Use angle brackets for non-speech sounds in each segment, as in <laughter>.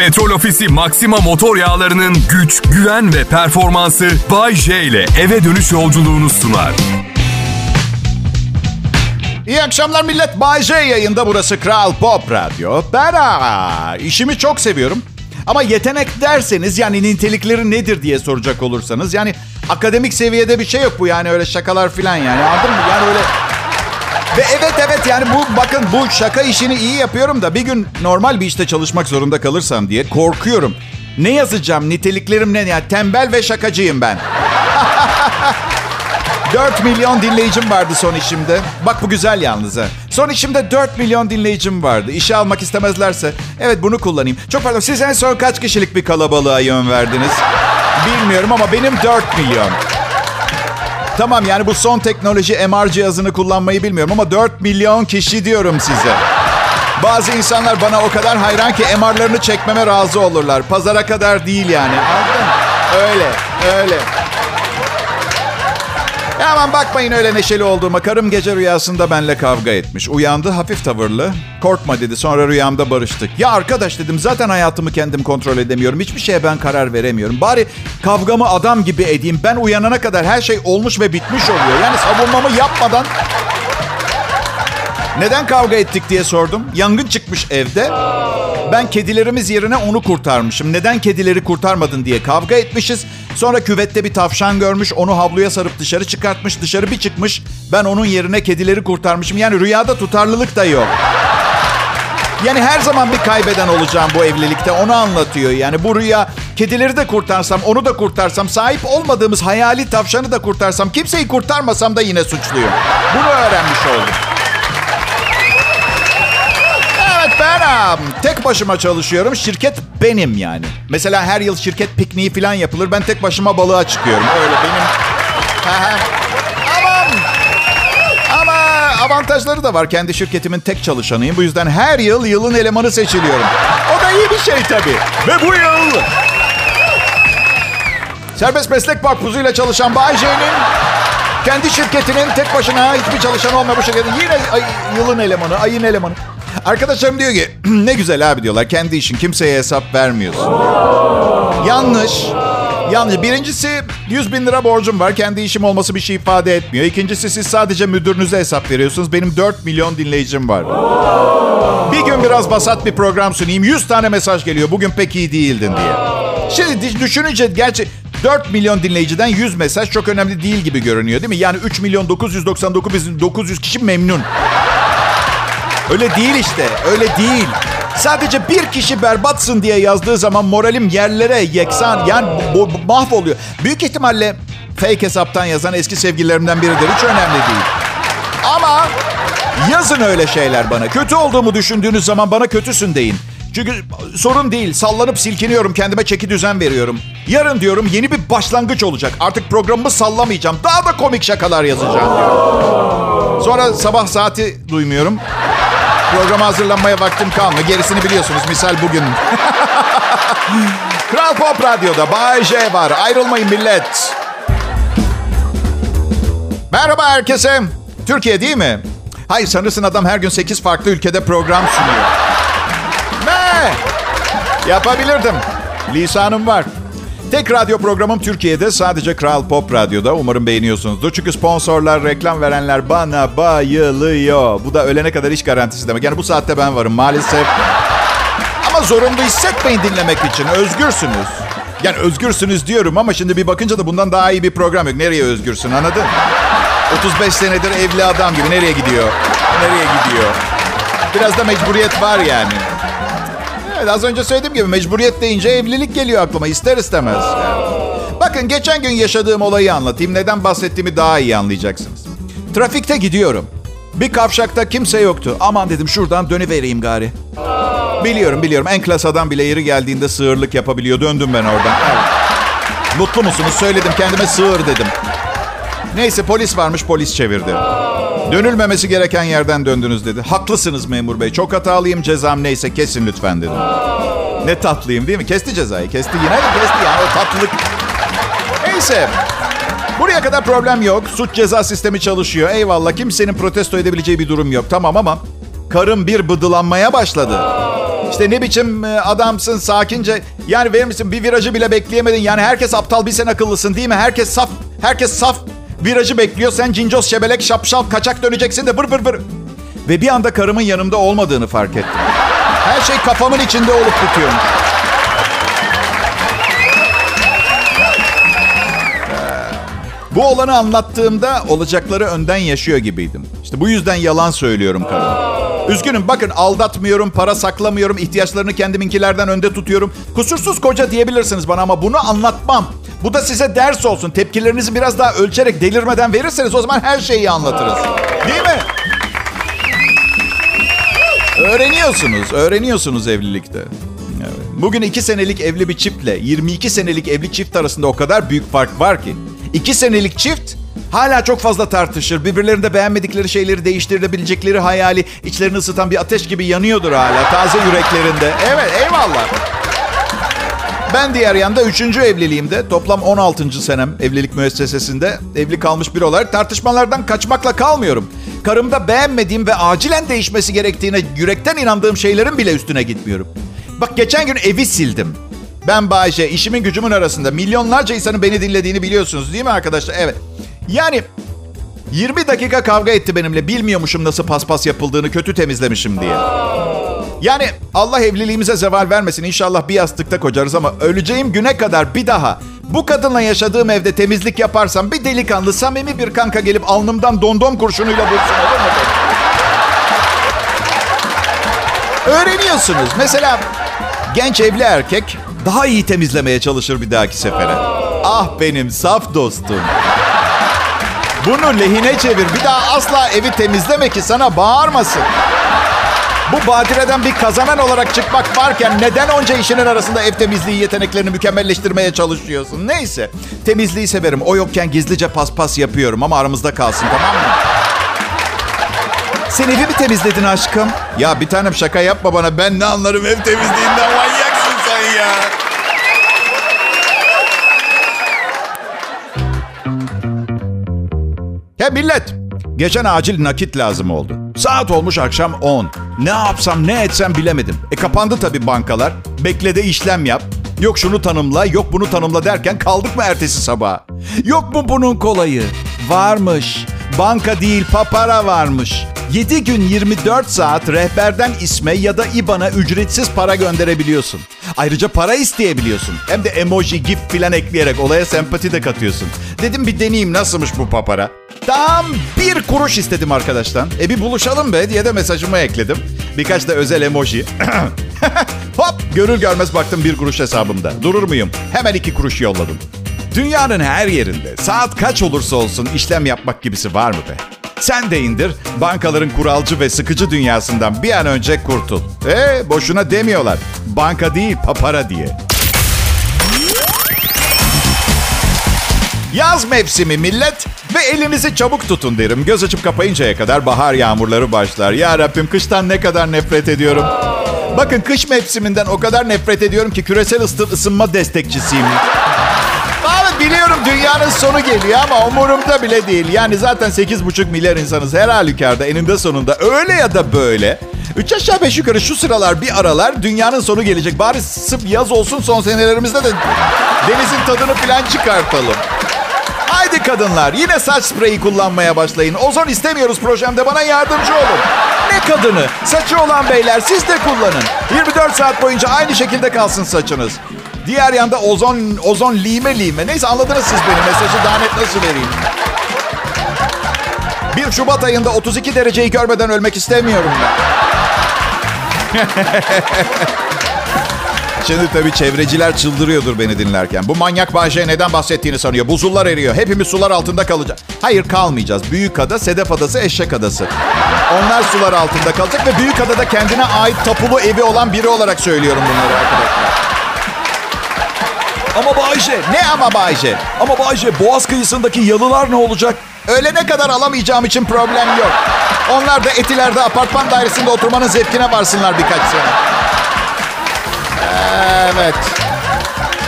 Petrol Ofisi Maxima motor yağlarının güç, güven ve performansı Bay J ile eve dönüş yolculuğunu sunar. İyi akşamlar millet. Bay J yayında burası Kral Pop Radyo. Ben aa, işimi çok seviyorum. Ama yetenek derseniz yani nitelikleri nedir diye soracak olursanız yani akademik seviyede bir şey yok bu yani öyle şakalar filan yani anladın mı? Yani öyle ve evet evet yani bu bakın bu şaka işini iyi yapıyorum da bir gün normal bir işte çalışmak zorunda kalırsam diye korkuyorum. Ne yazacağım niteliklerim ne? Yani tembel ve şakacıyım ben. <laughs> 4 milyon dinleyicim vardı son işimde. Bak bu güzel yalnız ha. Son işimde 4 milyon dinleyicim vardı. İşe almak istemezlerse evet bunu kullanayım. Çok pardon siz en son kaç kişilik bir kalabalığa yön verdiniz? Bilmiyorum ama benim 4 milyon. Tamam yani bu son teknoloji MR cihazını kullanmayı bilmiyorum ama 4 milyon kişi diyorum size. Bazı insanlar bana o kadar hayran ki MR'larını çekmeme razı olurlar. Pazara kadar değil yani. Öyle, öyle. Ya aman bakmayın öyle neşeli olduğuma. Karım gece rüyasında benle kavga etmiş. Uyandı hafif tavırlı. Korkma dedi. Sonra rüyamda barıştık. Ya arkadaş dedim zaten hayatımı kendim kontrol edemiyorum. Hiçbir şeye ben karar veremiyorum. Bari kavgamı adam gibi edeyim. Ben uyanana kadar her şey olmuş ve bitmiş oluyor. Yani savunmamı yapmadan neden kavga ettik diye sordum. Yangın çıkmış evde. Ben kedilerimiz yerine onu kurtarmışım. Neden kedileri kurtarmadın diye kavga etmişiz. Sonra küvette bir tavşan görmüş. Onu havluya sarıp dışarı çıkartmış. Dışarı bir çıkmış. Ben onun yerine kedileri kurtarmışım. Yani rüyada tutarlılık da yok. Yani her zaman bir kaybeden olacağım bu evlilikte. Onu anlatıyor. Yani bu rüya kedileri de kurtarsam, onu da kurtarsam, sahip olmadığımız hayali tavşanı da kurtarsam, kimseyi kurtarmasam da yine suçluyum. Bunu öğrenmiş oldum. Um, tek başıma çalışıyorum. Şirket benim yani. Mesela her yıl şirket pikniği falan yapılır. Ben tek başıma balığa çıkıyorum. Öyle benim. Aman. Ama avantajları da var. Kendi şirketimin tek çalışanıyım. Bu yüzden her yıl yılın elemanı seçiliyorum. O da iyi bir şey tabii. Ve bu yıl... Serbest Meslek Makbuzuyla çalışan Bay J'nin kendi şirketinin tek başına hiçbir çalışan olmayan bu şirketin yine ay, yılın elemanı, ayın elemanı. Arkadaşlarım diyor ki <clears throat> ne güzel abi diyorlar. Kendi işin kimseye hesap vermiyorsun. Yanlış. Yanlış. Birincisi 100 bin lira borcum var. Kendi işim olması bir şey ifade etmiyor. İkincisi siz sadece müdürünüze hesap veriyorsunuz. Benim 4 milyon dinleyicim var. Bir gün biraz basat bir program sunayım. 100 tane mesaj geliyor. Bugün pek iyi değildin diye. Şimdi düşününce gerçi 4 milyon dinleyiciden 100 mesaj çok önemli değil gibi görünüyor değil mi? Yani 3 milyon 999 bin 900 kişi memnun. Öyle değil işte. Öyle değil. Sadece bir kişi berbatsın diye yazdığı zaman moralim yerlere yeksan yani bu, bu, mahvoluyor. Büyük ihtimalle fake hesaptan yazan eski sevgililerimden biridir. Hiç önemli değil. Ama yazın öyle şeyler bana. Kötü olduğumu düşündüğünüz zaman bana kötüsün deyin. Çünkü sorun değil. Sallanıp silkiniyorum. Kendime çeki düzen veriyorum. Yarın diyorum yeni bir başlangıç olacak. Artık programımı sallamayacağım. Daha da komik şakalar yazacağım. Sonra sabah saati duymuyorum. Programa hazırlanmaya vaktim kalmıyor. Gerisini biliyorsunuz. Misal bugün. <laughs> Kral Pop Radyo'da Bay J var. Ayrılmayın millet. Merhaba herkese. Türkiye değil mi? Hayır sanırsın adam her gün 8 farklı ülkede program sunuyor. Ne? Yapabilirdim. Lisanım var. Tek radyo programım Türkiye'de sadece Kral Pop Radyo'da. Umarım beğeniyorsunuzdur. Çünkü sponsorlar, reklam verenler bana bayılıyor. Bu da ölene kadar iş garantisi demek. Yani bu saatte ben varım maalesef. Ama zorunlu hissetmeyin dinlemek için. Özgürsünüz. Yani özgürsünüz diyorum ama şimdi bir bakınca da bundan daha iyi bir program yok. Nereye özgürsün anladın? 35 senedir evli adam gibi nereye gidiyor? Nereye gidiyor? Biraz da mecburiyet var yani. Evet az önce söylediğim gibi mecburiyet deyince evlilik geliyor aklıma ister istemez. Bakın geçen gün yaşadığım olayı anlatayım. Neden bahsettiğimi daha iyi anlayacaksınız. Trafikte gidiyorum. Bir kavşakta kimse yoktu. Aman dedim şuradan dönüvereyim gari. Biliyorum biliyorum en klas adam bile yeri geldiğinde sığırlık yapabiliyor. Döndüm ben oradan. Evet. Mutlu musunuz? Söyledim kendime sığır dedim. Neyse polis varmış polis çevirdi. Dönülmemesi gereken yerden döndünüz dedi. Haklısınız memur bey. Çok hatalıyım cezam neyse kesin lütfen dedim. Ne tatlıyım değil mi? Kesti cezayı. Kesti yine de kesti yani o tatlılık. Neyse. Buraya kadar problem yok. Suç ceza sistemi çalışıyor. Eyvallah kimsenin protesto edebileceği bir durum yok. Tamam ama karım bir bıdılanmaya başladı. İşte ne biçim e, adamsın sakince. Yani verir misin bir virajı bile bekleyemedin. Yani herkes aptal bir sen akıllısın değil mi? Herkes saf. Herkes saf virajı bekliyor. Sen cincos şebelek şapşal kaçak döneceksin de bır bır bır. Ve bir anda karımın yanımda olmadığını fark ettim. Her şey kafamın içinde olup bitiyormuş. Bu olanı anlattığımda olacakları önden yaşıyor gibiydim. İşte bu yüzden yalan söylüyorum karıma. Üzgünüm bakın aldatmıyorum, para saklamıyorum, ihtiyaçlarını kendiminkilerden önde tutuyorum. Kusursuz koca diyebilirsiniz bana ama bunu anlatmam. Bu da size ders olsun. Tepkilerinizi biraz daha ölçerek delirmeden verirseniz o zaman her şeyi anlatırız. Değil mi? Öğreniyorsunuz, öğreniyorsunuz evlilikte. Evet. Bugün iki senelik evli bir çiftle 22 senelik evli çift arasında o kadar büyük fark var ki. İki senelik çift hala çok fazla tartışır. Birbirlerinde beğenmedikleri şeyleri değiştirebilecekleri hayali içlerini ısıtan bir ateş gibi yanıyordur hala taze yüreklerinde. Evet eyvallah. Ben diğer yanda üçüncü evliliğimde toplam 16. senem evlilik müessesesinde evli kalmış biri olarak tartışmalardan kaçmakla kalmıyorum. Karımda beğenmediğim ve acilen değişmesi gerektiğine yürekten inandığım şeylerin bile üstüne gitmiyorum. Bak geçen gün evi sildim. Ben Bayce, işimin gücümün arasında milyonlarca insanın beni dinlediğini biliyorsunuz değil mi arkadaşlar? Evet. Yani 20 dakika kavga etti benimle. Bilmiyormuşum nasıl paspas yapıldığını, kötü temizlemişim diye. Yani Allah evliliğimize zeval vermesin. İnşallah bir yastıkta kocarız ama öleceğim güne kadar bir daha bu kadınla yaşadığım evde temizlik yaparsam bir delikanlı samimi bir kanka gelip alnımdan dondom kurşunuyla vursun olur mu? Öğreniyorsunuz. Mesela genç evli erkek daha iyi temizlemeye çalışır bir dahaki sefere. Ah benim saf dostum. Bunu lehine çevir. Bir daha asla evi temizleme ki sana bağırmasın. Bu badireden bir kazanan olarak çıkmak varken neden onca işinin arasında ev temizliği yeteneklerini mükemmelleştirmeye çalışıyorsun? Neyse. Temizliği severim. O yokken gizlice paspas yapıyorum ama aramızda kalsın tamam mı? Sen evi mi temizledin aşkım? Ya bir tanem şaka yapma bana. Ben ne anlarım ev temizliğinden manyaksın sen ya. Millet. Geçen acil nakit lazım oldu. Saat olmuş akşam 10. Ne yapsam ne etsem bilemedim. E kapandı tabii bankalar. Beklede işlem yap. Yok şunu tanımla, yok bunu tanımla derken kaldık mı ertesi sabah? Yok mu bunun kolayı? Varmış. Banka değil papara varmış. 7 gün 24 saat rehberden isme ya da IBAN'a ücretsiz para gönderebiliyorsun. Ayrıca para isteyebiliyorsun. Hem de emoji, gif filan ekleyerek olaya sempati de katıyorsun. Dedim bir deneyeyim nasılmış bu papara. Tam bir kuruş istedim arkadaştan. E bir buluşalım be diye de mesajımı ekledim. Birkaç da özel emoji. <coughs> Hop görür görmez baktım bir kuruş hesabımda. Durur muyum? Hemen iki kuruş yolladım. Dünyanın her yerinde saat kaç olursa olsun işlem yapmak gibisi var mı be? Sen de indir, bankaların kuralcı ve sıkıcı dünyasından bir an önce kurtul. E boşuna demiyorlar. Banka değil, papara diye. Yaz mevsimi millet ve elinizi çabuk tutun derim. Göz açıp kapayıncaya kadar bahar yağmurları başlar. Ya Rabbim kıştan ne kadar nefret ediyorum. Bakın kış mevsiminden o kadar nefret ediyorum ki küresel ısı- ısınma destekçisiyim. Abi biliyorum dünyanın sonu geliyor ama umurumda bile değil. Yani zaten 8,5 milyar insanız her halükarda eninde sonunda öyle ya da böyle. Üç aşağı beş yukarı şu sıralar bir aralar dünyanın sonu gelecek. Bari sırf yaz olsun son senelerimizde de denizin tadını falan çıkartalım. Haydi kadınlar yine saç spreyi kullanmaya başlayın. Ozon istemiyoruz projemde bana yardımcı olun. Ne kadını? Saçı olan beyler siz de kullanın. 24 saat boyunca aynı şekilde kalsın saçınız. Diğer yanda ozon ozon lime lime. Neyse anladınız siz benim mesajı daha net nasıl vereyim. 1 Şubat ayında 32 dereceyi görmeden ölmek istemiyorum ben. <laughs> Şimdi tabii çevreciler çıldırıyordur beni dinlerken. Bu manyak Bayşe neden bahsettiğini sanıyor. Buzullar eriyor. Hepimiz sular altında kalacağız. Hayır kalmayacağız. Büyük ada, Sedef Adası, Eşek Adası. Onlar sular altında kalacak ve Büyük Adada kendine ait tapulu evi olan biri olarak söylüyorum bunları arkadaşlar. Ama Bayce, Ne ama Bayce? ama Bayce Boğaz kıyısındaki yalılar ne olacak? Ölene kadar alamayacağım için problem yok. Onlar da Etiler'de apartman dairesinde oturmanın zevkine varsınlar birkaç sene. Evet.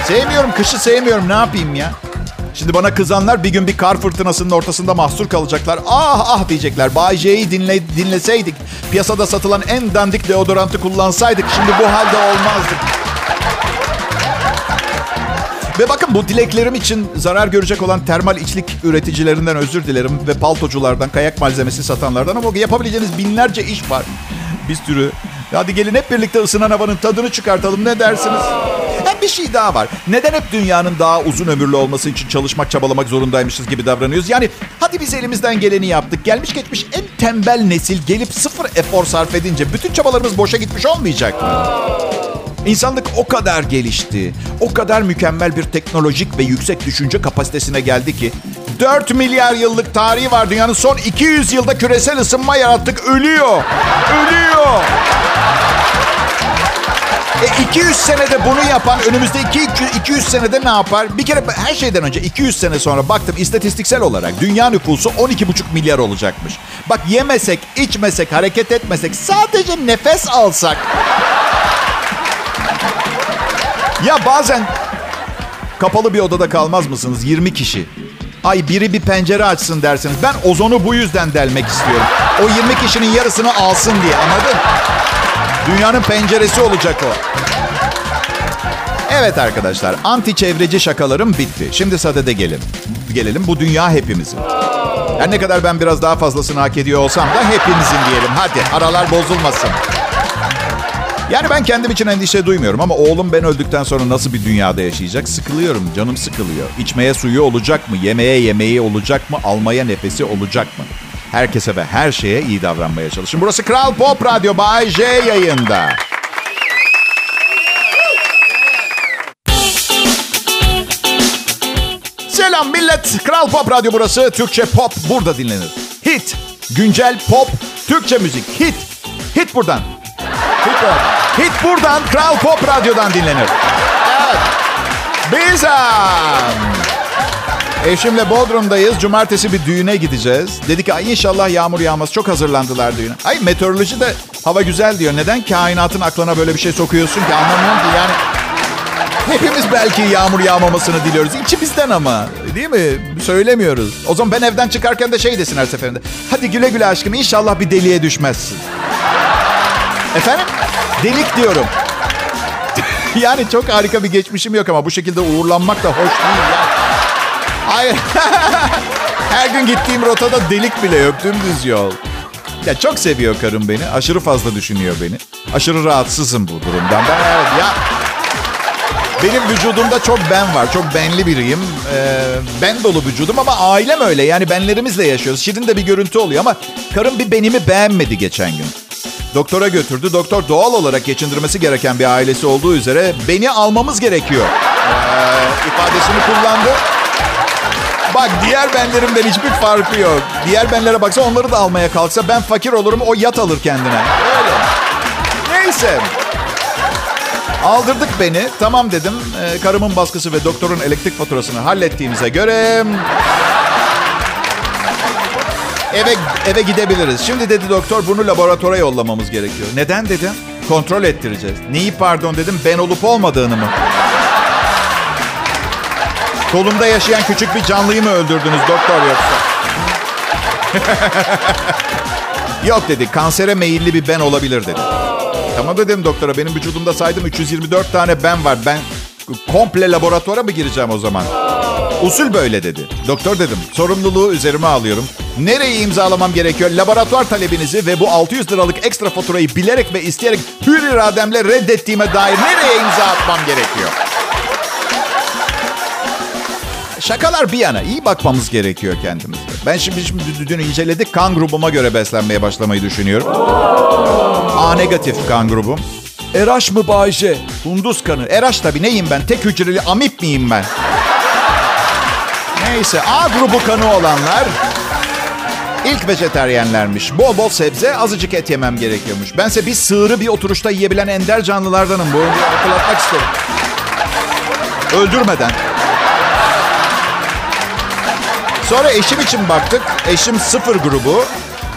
Sevmiyorum, kışı sevmiyorum. Ne yapayım ya? Şimdi bana kızanlar bir gün bir kar fırtınasının ortasında mahsur kalacaklar. Ah ah diyecekler. Bay J'yi dinle, dinleseydik, piyasada satılan en dandik deodorantı kullansaydık şimdi bu halde olmazdık. Ve bakın bu dileklerim için zarar görecek olan termal içlik üreticilerinden özür dilerim. Ve paltoculardan, kayak malzemesi satanlardan ama yapabileceğiniz binlerce iş var. Bir sürü. Hadi gelin hep birlikte ısınan havanın tadını çıkartalım ne dersiniz? Hem bir şey daha var. Neden hep dünyanın daha uzun ömürlü olması için çalışmak, çabalamak zorundaymışız gibi davranıyoruz? Yani hadi biz elimizden geleni yaptık. Gelmiş geçmiş en tembel nesil gelip sıfır efor sarf edince bütün çabalarımız boşa gitmiş olmayacak mı? İnsanlık o kadar gelişti, o kadar mükemmel bir teknolojik ve yüksek düşünce kapasitesine geldi ki 4 milyar yıllık tarihi var dünyanın son 200 yılda küresel ısınma yarattık. Ölüyor. Ölüyor. E 200 senede bunu yapan önümüzde 200, 200 senede ne yapar? Bir kere her şeyden önce 200 sene sonra baktım istatistiksel olarak dünya nüfusu 12,5 milyar olacakmış. Bak yemesek, içmesek, hareket etmesek, sadece nefes alsak ya bazen kapalı bir odada kalmaz mısınız? 20 kişi. Ay biri bir pencere açsın dersiniz. Ben ozonu bu yüzden delmek istiyorum. O 20 kişinin yarısını alsın diye anladın? Dünyanın penceresi olacak o. Evet arkadaşlar, anti çevreci şakalarım bitti. Şimdi sadede gelin. Gelelim bu dünya hepimizin. Her ne kadar ben biraz daha fazlasını hak ediyor olsam da hepimizin diyelim. Hadi aralar bozulmasın. Yani ben kendim için endişe duymuyorum ama oğlum ben öldükten sonra nasıl bir dünyada yaşayacak? Sıkılıyorum, canım sıkılıyor. İçmeye suyu olacak mı? Yemeye yemeği olacak mı? Almaya nefesi olacak mı? Herkese ve her şeye iyi davranmaya çalışın. Burası Kral Pop Radyo Bay J yayında. Selam millet. Kral Pop Radyo burası. Türkçe pop burada dinlenir. Hit, güncel pop, Türkçe müzik. Hit, hit buradan. Hit buradan. Hit buradan Kral Pop Radyo'dan dinlenir. Evet. Biz eşimle Bodrum'dayız. Cumartesi bir düğüne gideceğiz. Dedik ki inşallah yağmur yağmaz. Çok hazırlandılar düğüne. Ay meteoroloji de hava güzel diyor. Neden kainatın aklına böyle bir şey sokuyorsun ki anlamıyorum ki yani. Hepimiz belki yağmur yağmamasını diliyoruz. İçimizden ama. Değil mi? Söylemiyoruz. O zaman ben evden çıkarken de şey desin her seferinde. Hadi güle güle aşkım inşallah bir deliğe düşmezsin. Efendim? Delik diyorum. <laughs> yani çok harika bir geçmişim yok ama bu şekilde uğurlanmak da hoş değil ya. Hayır. <laughs> Her gün gittiğim rotada delik bile yok. Dümdüz yol. Ya çok seviyor karım beni. Aşırı fazla düşünüyor beni. Aşırı rahatsızım bu durumdan. Ben evet ya... Benim vücudumda çok ben var. Çok benli biriyim. Ee, ben dolu vücudum ama ailem öyle. Yani benlerimizle yaşıyoruz. Şirin de bir görüntü oluyor ama karım bir benimi beğenmedi geçen gün. Doktora götürdü. Doktor doğal olarak geçindirmesi gereken bir ailesi olduğu üzere beni almamız gerekiyor. Ee, ifadesini kullandı. Bak diğer benlerimden hiçbir farkı yok. Diğer benlere baksa onları da almaya kalksa ben fakir olurum o yat alır kendine. Öyle. Neyse. Aldırdık beni. Tamam dedim. Ee, karımın baskısı ve doktorun elektrik faturasını hallettiğimize göre... Eve, eve gidebiliriz. Şimdi dedi doktor bunu laboratuvara yollamamız gerekiyor. Neden dedim? Kontrol ettireceğiz. Neyi pardon dedim ben olup olmadığını mı? Kolumda yaşayan küçük bir canlıyı mı öldürdünüz doktor yoksa? <laughs> Yok dedi kansere meyilli bir ben olabilir dedi. Tamam dedim doktora benim vücudumda saydım 324 tane ben var. Ben komple laboratuvara mı gireceğim o zaman? Usul böyle dedi. Doktor dedim sorumluluğu üzerime alıyorum. Nereye imzalamam gerekiyor? Laboratuvar talebinizi ve bu 600 liralık ekstra faturayı bilerek ve isteyerek hür irademle reddettiğime dair nereye imza atmam gerekiyor? Şakalar bir yana iyi bakmamız gerekiyor kendimize. Ben şimdi, şimdi dün inceledik kan grubuma göre beslenmeye başlamayı düşünüyorum. A negatif kan grubum. RH mı Bayce? Hunduz kanı. RH tabii neyim ben? Tek hücreli amip miyim ben? Neyse A grubu kanı olanlar ilk vejeteryenlermiş. Bol bol sebze, azıcık et yemem gerekiyormuş. Bense bir sığırı bir oturuşta yiyebilen ender canlılardanım. Bu hatırlatmak isterim. Öldürmeden. Sonra eşim için baktık. Eşim sıfır grubu.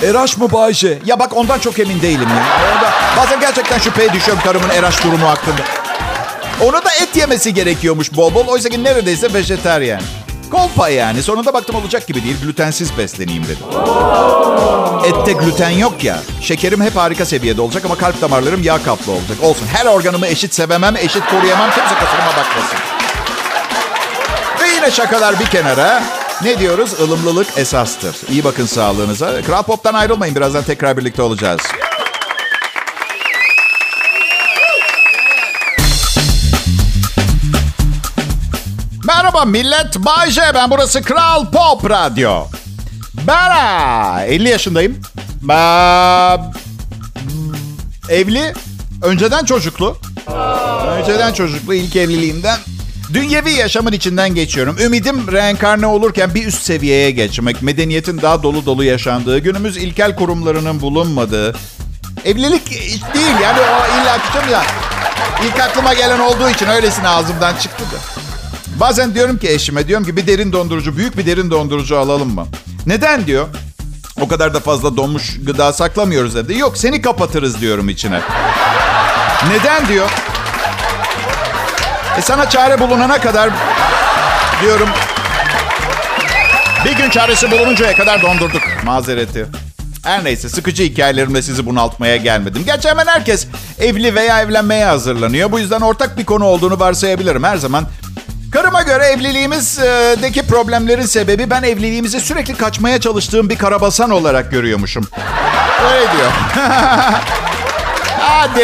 RH mı Bayce? Ya bak ondan çok emin değilim ya. Orada bazen gerçekten şüpheye düşüyorum karımın RH durumu hakkında. Onu da et yemesi gerekiyormuş bol bol. Oysa ki neredeyse vejeteryen. Kolpa yani. Sonunda baktım olacak gibi değil. Glutensiz besleneyim dedim. Ette gluten yok ya. Şekerim hep harika seviyede olacak ama kalp damarlarım yağ kaplı olacak. Olsun. Her organımı eşit sevemem, eşit koruyamam. Kimse kusuruma bakmasın. Ve yine şakalar bir kenara. Ne diyoruz? Ilımlılık esastır. İyi bakın sağlığınıza. Kral Pop'tan ayrılmayın. Birazdan tekrar birlikte olacağız. Merhaba millet. Bay. Ben burası Kral Pop Radyo. Ben 50 yaşındayım. Ben... Evli. Önceden çocuklu. Önceden çocuklu ilk evliliğimden. Dünyevi yaşamın içinden geçiyorum. Ümidim reenkarne olurken bir üst seviyeye geçmek. Medeniyetin daha dolu dolu yaşandığı, günümüz ilkel kurumlarının bulunmadığı. Evlilik değil yani o illa akışım ya. İlk aklıma gelen olduğu için öylesine ağzımdan çıktı da. Bazen diyorum ki eşime diyorum ki bir derin dondurucu, büyük bir derin dondurucu alalım mı? Neden diyor? O kadar da fazla donmuş gıda saklamıyoruz evde. Yok seni kapatırız diyorum içine. Neden diyor? E sana çare bulunana kadar diyorum. Bir gün çaresi bulununcaya kadar dondurduk mazereti. Her neyse sıkıcı hikayelerimle sizi bunaltmaya gelmedim. Gerçi hemen herkes evli veya evlenmeye hazırlanıyor. Bu yüzden ortak bir konu olduğunu varsayabilirim. Her zaman Karıma göre evliliğimizdeki problemlerin sebebi ben evliliğimizi sürekli kaçmaya çalıştığım bir karabasan olarak görüyormuşum. Öyle diyor. <laughs> Hadi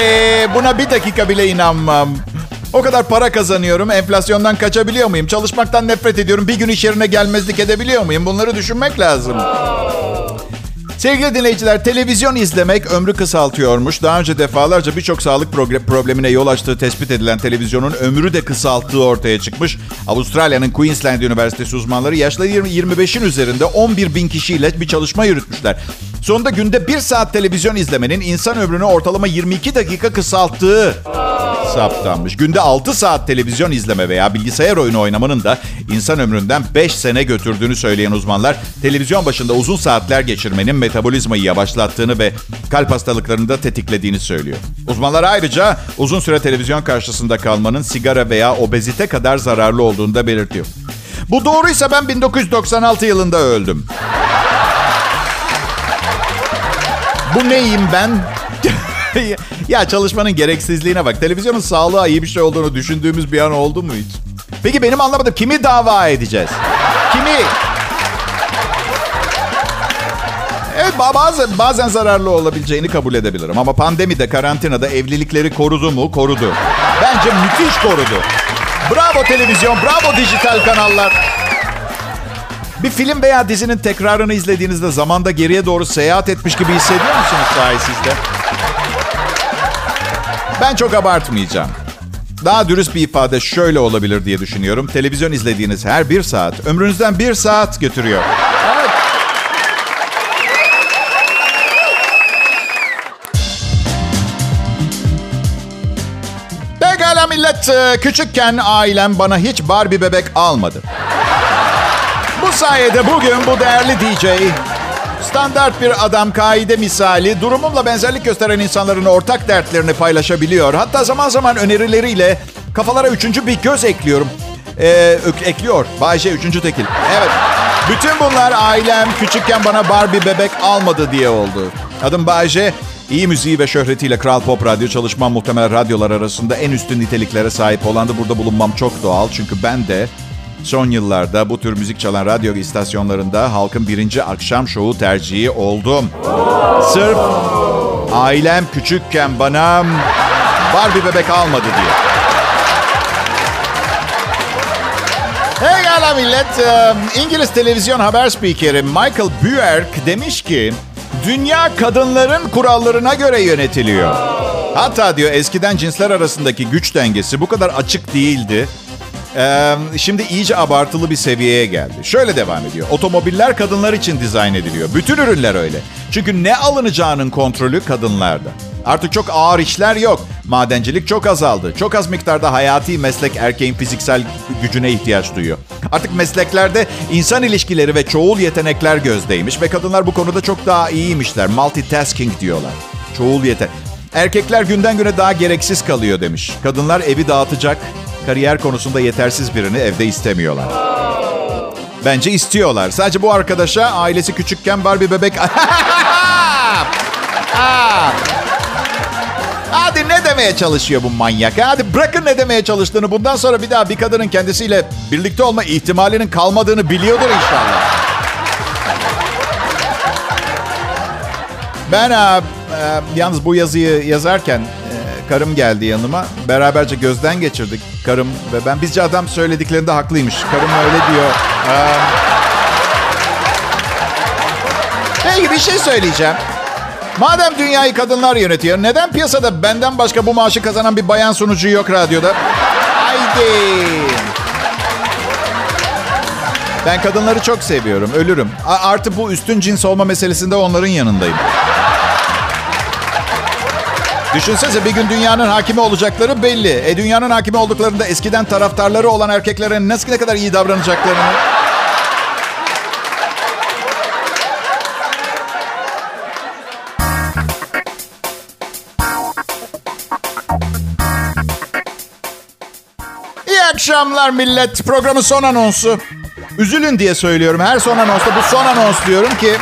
buna bir dakika bile inanmam. O kadar para kazanıyorum. Enflasyondan kaçabiliyor muyum? Çalışmaktan nefret ediyorum. Bir gün iş yerine gelmezlik edebiliyor muyum? Bunları düşünmek lazım. Sevgili dinleyiciler, televizyon izlemek ömrü kısaltıyormuş. Daha önce defalarca birçok sağlık problemine yol açtığı tespit edilen televizyonun ömrü de kısalttığı ortaya çıkmış. Avustralya'nın Queensland Üniversitesi uzmanları yaşlı 25'in üzerinde 11 bin kişiyle bir çalışma yürütmüşler. Sonunda günde bir saat televizyon izlemenin insan ömrünü ortalama 22 dakika kısalttığı saptanmış. Günde 6 saat televizyon izleme veya bilgisayar oyunu oynamanın da insan ömründen 5 sene götürdüğünü söyleyen uzmanlar, televizyon başında uzun saatler geçirmenin metabolizmayı yavaşlattığını ve kalp hastalıklarını da tetiklediğini söylüyor. Uzmanlar ayrıca uzun süre televizyon karşısında kalmanın sigara veya obezite kadar zararlı olduğunu da belirtiyor. Bu doğruysa ben 1996 yılında öldüm. Bu neyim ben? <laughs> ya çalışmanın gereksizliğine bak. Televizyonun sağlığa iyi bir şey olduğunu düşündüğümüz bir an oldu mu hiç? Peki benim anlamadım. Kimi dava edeceğiz? Kimi? Bazen, bazen zararlı olabileceğini kabul edebilirim. Ama pandemide, karantinada evlilikleri korudu mu? Korudu. Bence müthiş korudu. Bravo televizyon, bravo dijital kanallar. Bir film veya dizinin tekrarını izlediğinizde zamanda geriye doğru seyahat etmiş gibi hissediyor musunuz sahi? Ben çok abartmayacağım. Daha dürüst bir ifade şöyle olabilir diye düşünüyorum. Televizyon izlediğiniz her bir saat ömrünüzden bir saat götürüyor. Pekala millet. Küçükken ailem bana hiç Barbie bebek almadı. Bu sayede bugün bu değerli DJ standart bir adam kaide misali durumumla benzerlik gösteren insanların ortak dertlerini paylaşabiliyor. Hatta zaman zaman önerileriyle kafalara üçüncü bir göz ekliyorum. Ee, ekliyor. Bayce üçüncü tekil. Evet. Bütün bunlar ailem küçükken bana Barbie bebek almadı diye oldu. Adım Bayce. İyi müziği ve şöhretiyle Kral Pop Radyo çalışmam muhtemel radyolar arasında en üstün niteliklere sahip olandı. Burada bulunmam çok doğal çünkü ben de Son yıllarda bu tür müzik çalan radyo istasyonlarında halkın birinci akşam şovu tercihi oldum. Sırf ailem küçükken bana Barbie bebek almadı diye. Hey gala millet. İngiliz televizyon haber spikeri Michael Buerk demiş ki dünya kadınların kurallarına göre yönetiliyor. Hatta diyor eskiden cinsler arasındaki güç dengesi bu kadar açık değildi. Ee, şimdi iyice abartılı bir seviyeye geldi. Şöyle devam ediyor. Otomobiller kadınlar için dizayn ediliyor. Bütün ürünler öyle. Çünkü ne alınacağının kontrolü kadınlarda. Artık çok ağır işler yok. Madencilik çok azaldı. Çok az miktarda hayati meslek erkeğin fiziksel gücüne ihtiyaç duyuyor. Artık mesleklerde insan ilişkileri ve çoğul yetenekler gözdeymiş ve kadınlar bu konuda çok daha iyiymişler. Multitasking diyorlar. Çoğul yetenek. Erkekler günden güne daha gereksiz kalıyor demiş. Kadınlar evi dağıtacak, kariyer konusunda yetersiz birini evde istemiyorlar. Bence istiyorlar. Sadece bu arkadaşa ailesi küçükken Barbie bebek... <laughs> Hadi ne demeye çalışıyor bu manyak? Hadi bırakın ne demeye çalıştığını. Bundan sonra bir daha bir kadının kendisiyle birlikte olma ihtimalinin kalmadığını biliyordur inşallah. Ben e, e, yalnız bu yazıyı yazarken e, karım geldi yanıma. Beraberce gözden geçirdik karım ve ben. Bizce adam söylediklerinde haklıymış. Karım öyle diyor. E, peki bir şey söyleyeceğim. Madem dünyayı kadınlar yönetiyor, neden piyasada benden başka bu maaşı kazanan bir bayan sunucu yok radyoda? Haydi. Ben kadınları çok seviyorum, ölürüm. Artı bu üstün cins olma meselesinde onların yanındayım. Düşünsenize bir gün dünyanın hakimi olacakları belli. E dünyanın hakimi olduklarında eskiden taraftarları olan erkeklere nasıl ne kadar iyi davranacaklarını... akşamlar millet. Programın son anonsu. Üzülün diye söylüyorum. Her son anonsta bu son anons diyorum ki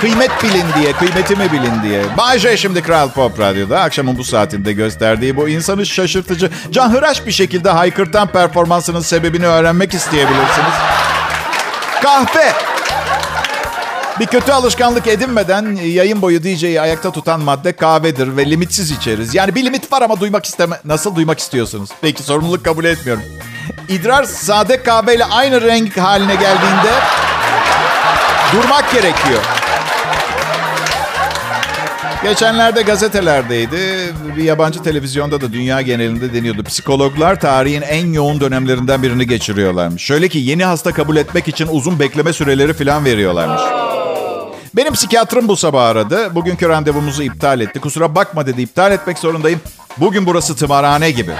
kıymet bilin diye, kıymetimi bilin diye. Bay J şimdi Kral Pop Radyo'da akşamın bu saatinde gösterdiği bu insanı şaşırtıcı, canhıraş bir şekilde haykırtan performansının sebebini öğrenmek isteyebilirsiniz. Kahve. Bir kötü alışkanlık edinmeden yayın boyu DJ'yi ayakta tutan madde kahvedir ve limitsiz içeriz. Yani bir limit var ama duymak isteme... Nasıl duymak istiyorsunuz? Peki sorumluluk kabul etmiyorum. İdrar sade kahveyle aynı renk haline geldiğinde durmak gerekiyor. Geçenlerde gazetelerdeydi. Bir yabancı televizyonda da dünya genelinde deniyordu. Psikologlar tarihin en yoğun dönemlerinden birini geçiriyorlarmış. Şöyle ki yeni hasta kabul etmek için uzun bekleme süreleri falan veriyorlarmış. Benim psikiyatrım bu sabah aradı. Bugünkü randevumuzu iptal etti. Kusura bakma dedi iptal etmek zorundayım. Bugün burası tımarhane gibi.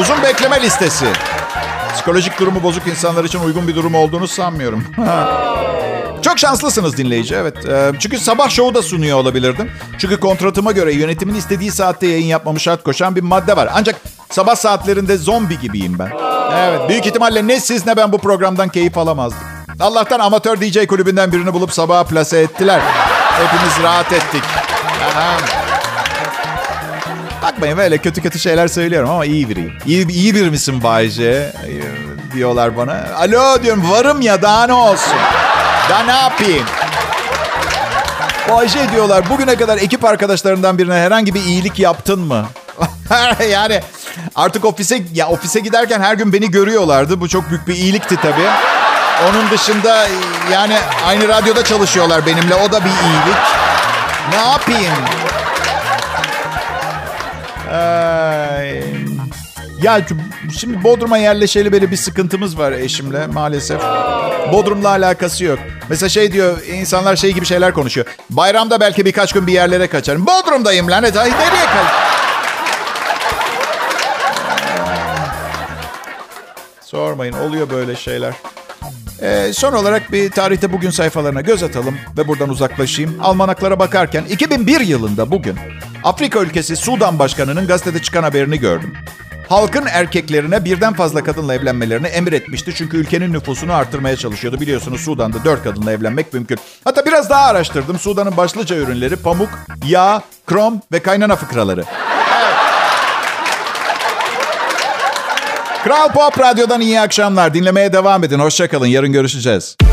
Uzun bekleme listesi. Psikolojik durumu bozuk insanlar için uygun bir durum olduğunu sanmıyorum. <laughs> Çok şanslısınız dinleyici evet. Ee, çünkü sabah şovu da sunuyor olabilirdim. Çünkü kontratıma göre yönetimin istediği saatte yayın yapmamı şart koşan bir madde var. Ancak sabah saatlerinde zombi gibiyim ben. Evet büyük ihtimalle ne siz ne ben bu programdan keyif alamazdık. Allah'tan amatör DJ kulübünden birini bulup sabaha plase ettiler. Hepimiz rahat ettik. Aha. Bakmayın böyle kötü kötü şeyler söylüyorum ama iyi biriyim. İyi, iyi bir misin Bayce? Diyorlar bana. Alo diyorum varım ya daha ne olsun. Daha ne yapayım? Bayce diyorlar bugüne kadar ekip arkadaşlarından birine herhangi bir iyilik yaptın mı? <laughs> yani artık ofise ya ofise giderken her gün beni görüyorlardı. Bu çok büyük bir iyilikti tabii. Onun dışında yani aynı radyoda çalışıyorlar benimle. O da bir iyilik. Ne yapayım? Ay. Ya şimdi Bodrum'a yerleşeli böyle bir sıkıntımız var eşimle maalesef. Bodrum'la alakası yok. Mesela şey diyor, insanlar şey gibi şeyler konuşuyor. Bayramda belki birkaç gün bir yerlere kaçarım. Bodrum'dayım lanet. Ay nereye kaç? Sormayın, oluyor böyle şeyler. Ee, son olarak bir tarihte bugün sayfalarına göz atalım ve buradan uzaklaşayım. Almanaklara bakarken 2001 yılında bugün Afrika ülkesi Sudan Başkanı'nın gazetede çıkan haberini gördüm. Halkın erkeklerine birden fazla kadınla evlenmelerini emretmişti. Çünkü ülkenin nüfusunu artırmaya çalışıyordu. Biliyorsunuz Sudan'da dört kadınla evlenmek mümkün. Hatta biraz daha araştırdım. Sudan'ın başlıca ürünleri pamuk, yağ, krom ve kaynana fıkraları. Kral Pop Radyo'dan iyi akşamlar. Dinlemeye devam edin. Hoşçakalın. Yarın görüşeceğiz.